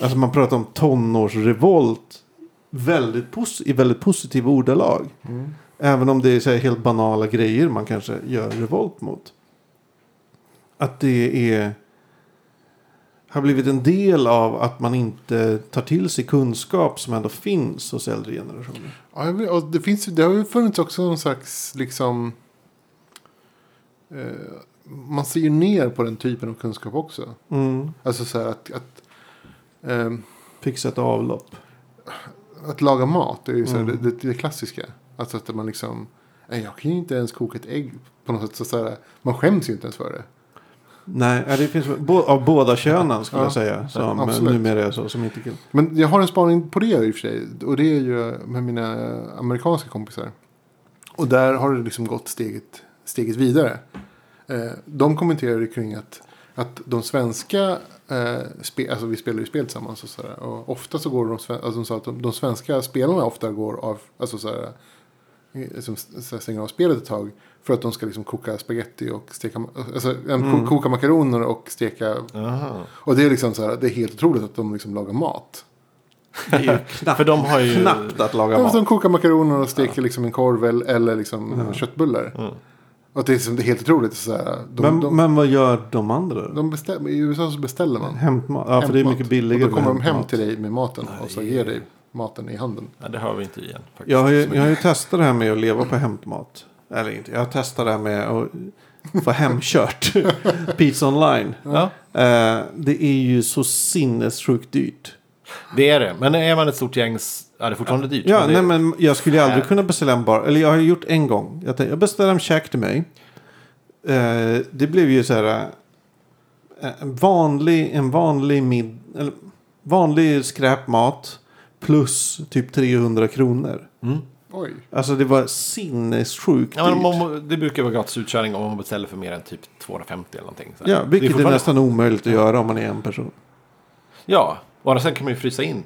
Alltså man pratar om tonårsrevolt väldigt i väldigt positiva ordalag. Mm. Även om det är så helt banala grejer man kanske gör revolt mot. Att det är har blivit en del av att man inte tar till sig kunskap som ändå finns hos äldre generationer. Ja, och det, finns, det har ju funnits också någon slags liksom... Eh, man ser ju ner på den typen av kunskap också. Mm. Alltså så här att... Att, ehm, Fixa ett avlopp. att laga mat är ju så här, Mm. det, det, det klassiska. Alltså att man liksom... Nej, jag kan ju inte ens koka ett ägg på något sätt. Så, så här, man skäms ju inte ens för det. Nej, det finns bo- av båda könen skulle Ja, jag säga. Som absolut. numera är så. Som inte kan. Men jag har en spaning på det i och för sig. Och det är ju med mina amerikanska kompisar. Och där har det liksom gått steget, steget vidare. Eh, de kommenterade kring att, att de svenska, eh, spe, alltså vi spelar ju spel tillsammans och sådär. Och ofta så går de, alltså de sa att de, de svenska spelarna ofta går av, alltså sådär, som så här stänger av spelet ett tag. För att de ska liksom koka spaghetti och steka, alltså mm. koka makaroner och steka. Aha. Och det är liksom så här, det är helt otroligt att de liksom lagar mat. Det är ju knappt, För de har ju... knappt att laga Ja, mat. de kokar makaroner och steker liksom en korv eller, liksom Ja. köttbullar. Mm. Och det är, liksom, det är helt otroligt. Så här, de, men, de, men vad gör de andra? de bestäm, I USA så beställer man. Hämtmat? Ja, för det är mycket billigare. Och då kommer de hem hämtmat. till dig med maten och så ger dig maten i handen. Ja, det har vi inte igen. Faktiskt. Jag har, ju, jag har ju testat det här med att leva på hämtmat. Eller inte. Jag har testat det här med att få hemkört. Pizza online. Ja, Eh, det är ju så sinnessjukt dyrt. det är det. Men är man ett stort gäng ja, det är fortfarande dyrt. Ja, det, nej men jag skulle ju aldrig Äh. kunna beställa en bar. Eller jag har gjort en gång. Jag, tänkte, jag beställde en käk till mig. Eh, det blev ju så här. eh, En vanlig, en vanlig mid, eller, vanlig skräpmat. Plus typ 300 kronor. Mm. Oj. Alltså det var sinnessjukt Ja, men man, det brukar vara gratis utkörning om man beställer för mer än typ 250 eller någonting. Så. Ja, Det vilket är, fortfarande- nästan omöjligt att göra om man är en person. Ja, och sen kan man ju frysa in.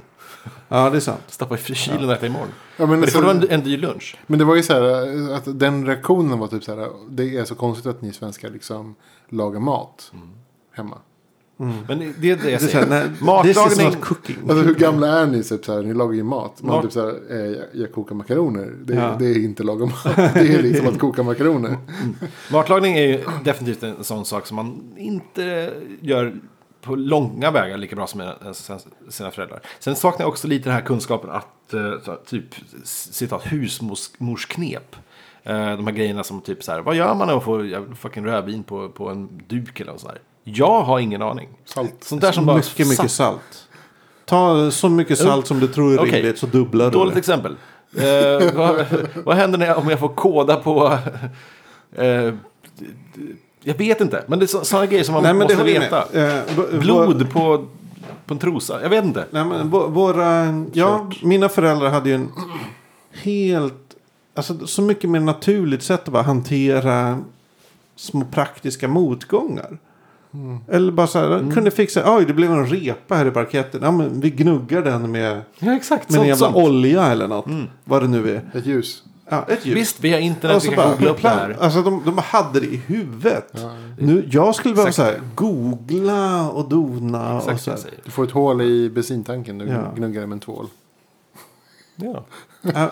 Ja, det är sant. Stoppa i kylen och äta imorgon. Ja, men, Men det får så- vara en, en dyr lunch. men det var ju så här eh, att den reaktionen var typ så här. Det är så konstigt att ni svenskar liksom lagar mat hemma. Men det, är det jag Det är så här, säger. nej, Matlagning- cooking. Alltså hur gamla är ni? Typ så här, ni lagar ju mat. Man typ så här, eh, jag, jag kokar makaroner. Det, Ja. det är inte laga mat. Det är liksom att koka makaroner. Matlagning är ju definitivt en sån sak som man inte gör på långa vägar lika bra som sina, sina föräldrar. Sen saknar jag också lite den här kunskapen att, eh, så, typ, citat, husmorsknep. Eh, De här grejerna som typ så här, vad gör man när man får fucking rödvin på, på en duk eller sånt där? Jag har ingen aning. Salt. Sånt där som bara mycket, mycket salt. Ta så mycket salt som du tror är Okej. rimligt så dubblar du Dåligt det. exempel. Eh, vad, vad händer när jag, om jag får koda på... eh, jag vet inte, men det är sådana grejer som man Nej, måste veta. Eh, Blod på, på en trosa, jag vet inte. Nej, men vå- våra, ja, mina föräldrar hade ju en helt, alltså så mycket mer naturligt sätt att bara hantera små praktiska motgångar. Eller bara så här, kunde fixa, oj det blev en repa här i parketten. Ja men vi gnuggar den med, Ja, exakt. med en sånt, jävla sånt. olja eller något. Vad det nu är. Ett ljus. Ja, ett ljus. Visst, vi har internet, Och vi så kan bara, googla upp det här. Alltså de, de hade det i huvudet. Nu, jag skulle behöva så här, googla och dona. och Exakt så vad jag här. Du får ett hål i bensintanken. Du Ja. gnuggar det med en tvål. Ja. Ja,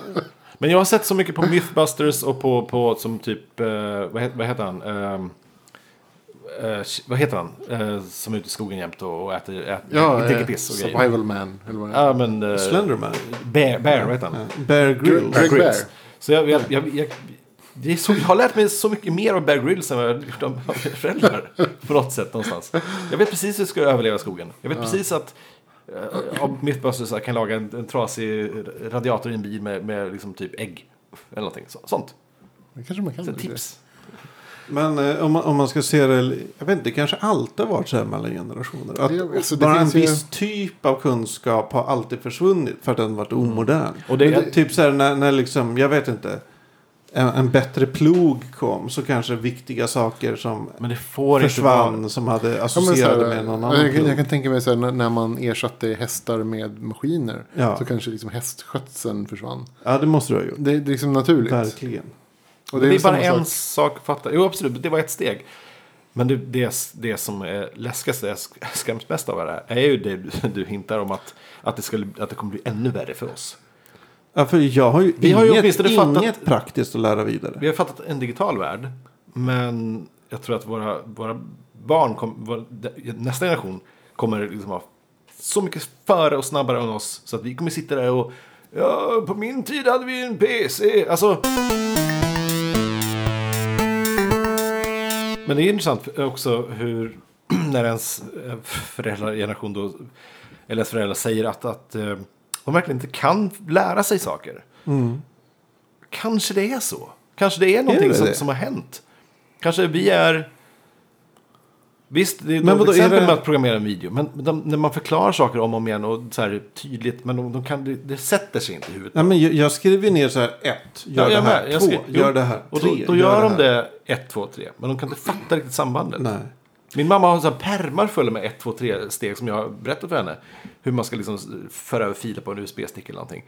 Men jag har sett så mycket på Mythbusters och på, på som typ, eh, vad, heter, vad heter han? Ehm, eh, vad heter han? Eh, som är ute i skogen jämt och, och äter, äter Ja, dricker eh, piss och grejer. Survival man. Eller vad. Ja, men... eh, Slenderman. Bear, Bear, vad heter han? Bear Grylls. Greg Grylls. Bear. Så jag, jag, jag, jag, det är så, jag har lärt mig så mycket mer av Bear Grylls än vad jag har gjort av mina föräldrar. På något sätt någonstans. Jag vet precis hur jag ska överleva skogen. Jag vet precis att uh, av Mythbusters jag kan laga en, en trasig radiator i en bil med, med liksom typ ägg. Eller någonting så, sånt. Det kanske man kan. Så tips. Men eh, om, man, om man ska se det, jag vet inte, det kanske alltid har varit så här mellan generationer. Att Det- alltså, det bara en finns ju- viss typ av kunskap har alltid försvunnit för att den varit omodern. Och det, Men typ så här när, när liksom, jag vet inte, en, en bättre plog kom så kanske viktiga saker som men det får inte försvann som hade Ja, associerade här, med någon annan jag, kan, jag kan tänka mig så här, när, när man ersatte hästar med maskiner. Ja. Så kanske liksom hästskötseln försvann. Ja, det måste du ha gjort. Det, det är liksom naturligt. Verkligen. Och Det är, samma bara en sak- att fatta. Jo, absolut, det var ett steg. Men det, det, det som är läskigast, det jag sk- skräms mest av det här, är ju det du, du hintar om att, att, det skulle, att det kommer bli ännu värre för oss. Ja, för jag har ju, Vi har ju inget, fattat- inget praktiskt att lära vidare. Vi har fattat en digital värld, men jag tror att våra, våra barn, kom, vår, nästa generation, kommer liksom ha så mycket före och snabbare än oss. Så att vi kommer sitta där och, ja, på min tid hade vi en PC. Alltså... Men det är intressant också hur, när ens eh, föräldrageneration då, eller ens föräldrar säger att, att eh, de verkligen inte kan lära sig saker. Kanske det är så. Kanske det är någonting det som, det? som har hänt. Kanske vi är... Visst, det är Men ett vadå, är exempel det- med att programmera en video. Men de, när man förklarar saker om och om igen och så här tydligt. Men de, de kan, det, det sätter sig inte i huvudet. Nej, men jag, jag skriver ner så här ett, gör Ja, det här, med. Två, skri- jo. gör det här, Och tre, då, då gör de här. det 1, 2, 3. Men de kan inte fatta riktigt sambandet. Nej. Min mamma har så här pärmar fulla med 1, 2, 3 steg som jag har berättat för henne. Hur man ska liksom föra över filer på en USB-stick eller någonting.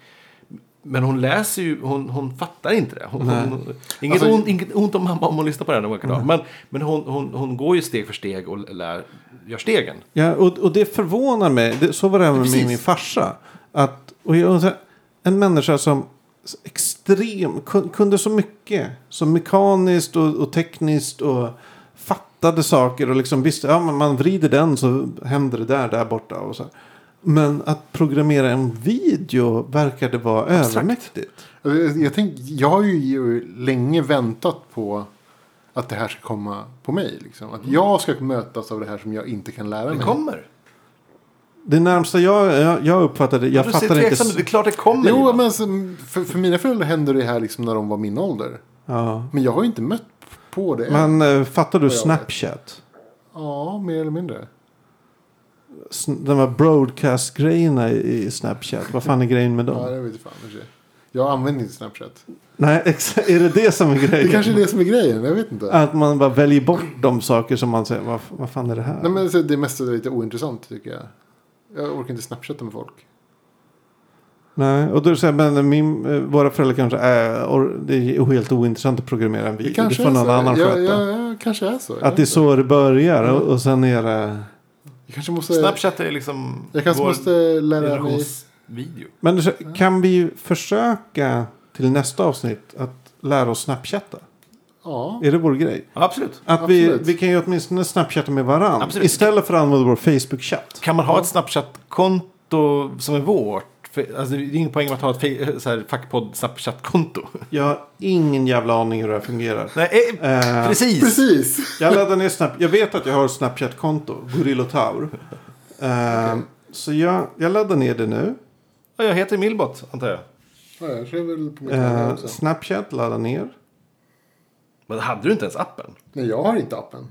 Men hon läser ju, hon, hon fattar inte det. Hon, hon, inget, Alltså- ont, inget ont om mamma om hon lyssnar på den. Mm. Men, men hon, hon, hon går ju steg för steg och lär, gör stegen. Ja, och, och det förvånar mig. Det, så var det även med min, min farsa. Att, och jag, här, en människa som extrem, kun- kunde så mycket. Så mekaniskt och, och tekniskt och fattade saker och liksom visste, ja man vrider den så händer det där, där borta. Och så. Men att programmera en video verkade vara övermäktigt. Alltså, Jag, tänk, jag har ju- länge väntat på att det här ska komma på mig. Liksom. Att jag ska mötas av det här som jag inte kan lära Det mig. kommer. Det närmsta jag, jag, jag uppfattade, jag fattar inte... Det är klart det kommer. Jo, men för, för mina föräldrar hände det här liksom när de var min ålder. Ja. Men jag har ju inte mött på det än. Men eh, fattar du Snapchat? Ja, mer eller mindre. De här broadcast-grejerna i Snapchat. Vad fan är grejen med Ja, dem? det vet jag fan. för sig. Jag använder inte Snapchat. Nej, exakt. Är det det som är grejen? Det kanske är det som är grejen. Jag vet inte. Att man bara väljer bort de saker som man säger, vad, vad fan är det här? Nej, men alltså, det mesta är lite ointressant tycker jag. Jag orkar inte snapchatta med folk. Nej, och då är det här, men min, eh, våra föräldrar kanske är, or, det är helt ointressant att programmera en video. Det, kanske får är någon så. annan ja, sköta. ja, ja, kanske är så. Jag att vet det är så det börjar och, och sen är det... Jag kanske måste, Snapchat är liksom jag kanske vår måste lära mig. generationsvideo. Men kan vi försöka till nästa avsnitt att lära oss snapchatta? Ja, Är det vår grej? Ja, absolut. Att vi, Absolut. vi kan ju åtminstone snapchatta med varandra. Istället för att använda vår Facebook-chatt. Kan man ha ett Snapchat-konto som är vårt? Alltså, det är ingen poäng med att ha ett fe- så här, fackpodd Snapchat-konto. Jag har ingen jävla aning hur det här fungerar. Nej, eh, Eh, precis. precis. Jag laddar ner Snap. Jag vet att jag har ett Snapchat-konto. Gorillotaur. Uh, Så jag, jag laddar ner det nu. Ja, Jag heter Milbot, antar jag. Ja, jag kör väl på mitt Eh, också. Snapchat, ladda ner. Men hade du inte ens appen? Nej, jag har inte appen.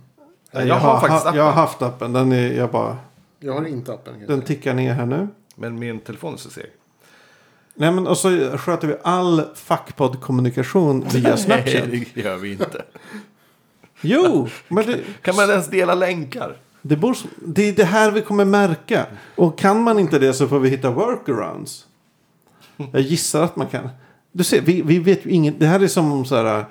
Nej, jag har faktiskt appen. Jag har haft appen. Den, är, jag bara, Jag har inte appen. jag den tickar ner här nu. Men min telefon är så seg. Nej, men, och så sköter vi all fackpodd-kommunikation via Snapchat. Nej, det gör vi inte. Jo, men det, Kan man ens dela länkar? det, bor, det är det här vi kommer märka. Och kan man inte det så får vi hitta workarounds. Jag gissar att man kan. Du ser, vi, vi vet ju inget. Det här är som så här.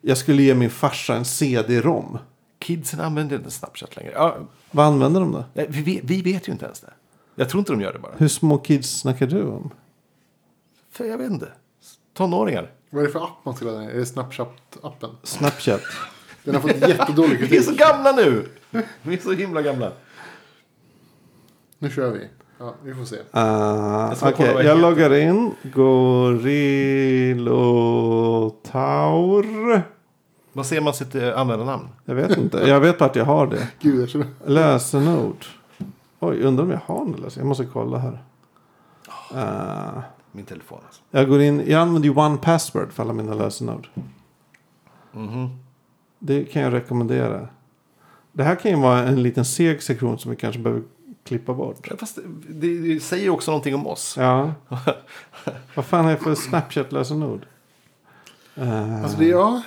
Jag skulle ge min farsa en CD-ROM. Kidsen använder inte Snapchat längre. Ja, Vad använder de då? nej, vi, vi vet ju inte ens det. Jag tror inte de gör det bara. Hur små kids snackar du om? För jag vet inte. Tonåringar. Vad är det för app man ska ladda ner? Är det Snapchat-appen? Snapchat. Den har fått jättedålig Vi är kritik. så gamla nu! Vi är så himla gamla. Nu kör vi. Ja, vi får se. Uh, Jag det jag heter. loggar in. Gorillotaur. Vad ser man sitt eh, användarnamn? Jag vet inte. Jag vet bara att jag har det. Gud, jag känner... Lösenord. Oj, undrar om jag har något lösenord. Jag måste kolla här. Uh, Min telefon alltså. jag går in. Jag använder ju one password för alla mina lösenord. Mhm. Det kan jag rekommendera. Det här kan ju vara en liten seg sektion som vi kanske behöver klippa bort. Ja, Fast det, det säger också någonting om oss. Ja. Vad fan är det för Snapchat-lösenord? Uh, Alltså, det, ja.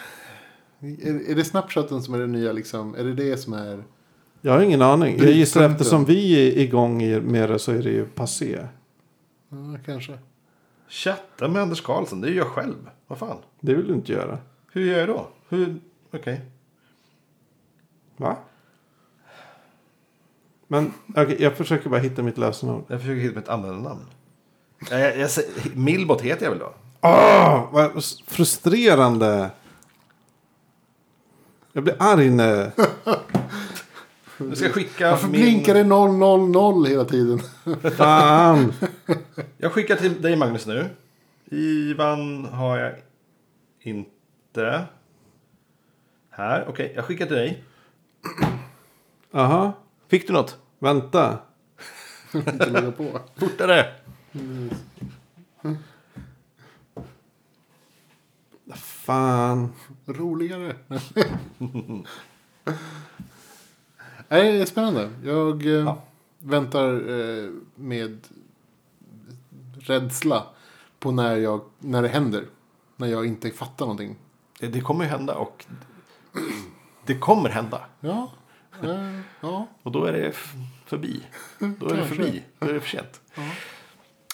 Är, är det Snapchatten som är det nya liksom? Är det det som är... Jag har ingen aning. Jag gissar Brytpunkten. eftersom vi är igång i- med det så är det ju passé. Ja, kanske. Chatta med Anders Karlsson, det är ju jag själv. Vad fan? Det vill du inte göra. Hur gör jag då? Hur... Okej. Va? Men okej, jag försöker bara hitta mitt lösenord. Jag försöker hitta mitt användarnamn. Jag, jag, jag, säger- Milbot heter jag väl då? Åh, vad s- frustrerande. Jag blir arg nu. Nu ska skicka Varför min... blinkar det 000 hela tiden? Fan. Jag skickar till dig Magnus nu. Ivan har jag inte. Här, okej. Jag skickar till dig. Aha. Fick du något? Vänta. Inte lägga på. Fortare! Fan. Roligare. Nej, det är spännande. Jag eh, Ja. väntar eh, med rädsla på när, jag, när det händer. När jag inte fattar någonting. Det, det kommer ju hända och det kommer hända. Ja, eh, ja. Och då är det förbi. Då är det förbi. Då är det för sent.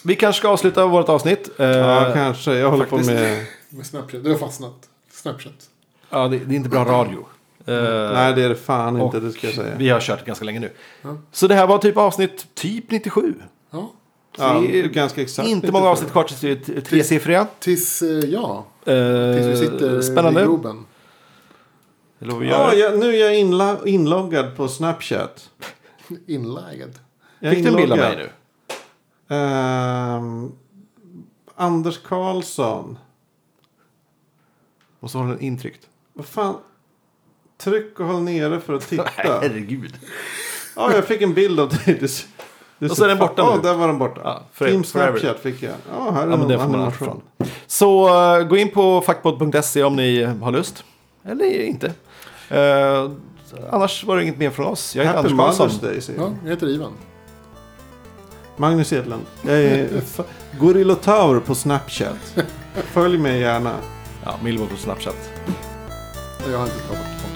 Vi kanske ska avsluta vårt avsnitt. Ja, Eh, kanske. Jag håller faktiskt. på med... Med Snapchat. Du har fastnat. Snapchat. ja, det, det är inte bra radio. Eh, Nej, det är det fan och inte. Det ska jag säga. Vi har kört ganska länge nu. Ja. Så det här var typ avsnitt typ 97. Ja. Ja, det är ganska exakt. Inte många avsnitt kvar tills vi är tresiffriga. Tills, eh, ja. Eh, Tills vi sitter Spännande. i vi Ja, jag, nu är jag inla, inloggad på Snapchat. Jag är Fick du en bild av inloggad. mig nu? Ehm, Anders Karlsson. Och så har den intryckt. Vad fan? Tryck och håll nere för att titta. Herregud. Ja, jag fick en bild av dig. Det, det Och så är den borta Ja, nu. där var den borta. Ja, för- Team forever. Snapchat fick jag. Ja, här är Ja, men någon det får man animation. alltid från. Så uh, gå in på fackpodd.se om ni har lust. Eller inte. Eh, annars var det inget mer från oss. Jag heter Happy Anders Mother's Karlsson. Day säger Ja, jag. jag heter Ivan. Magnus Edlund. Jag är f- Gorillotaur på Snapchat. Följ mig gärna. Ja, Millwall på Snapchat. Jag har inte skapat konto.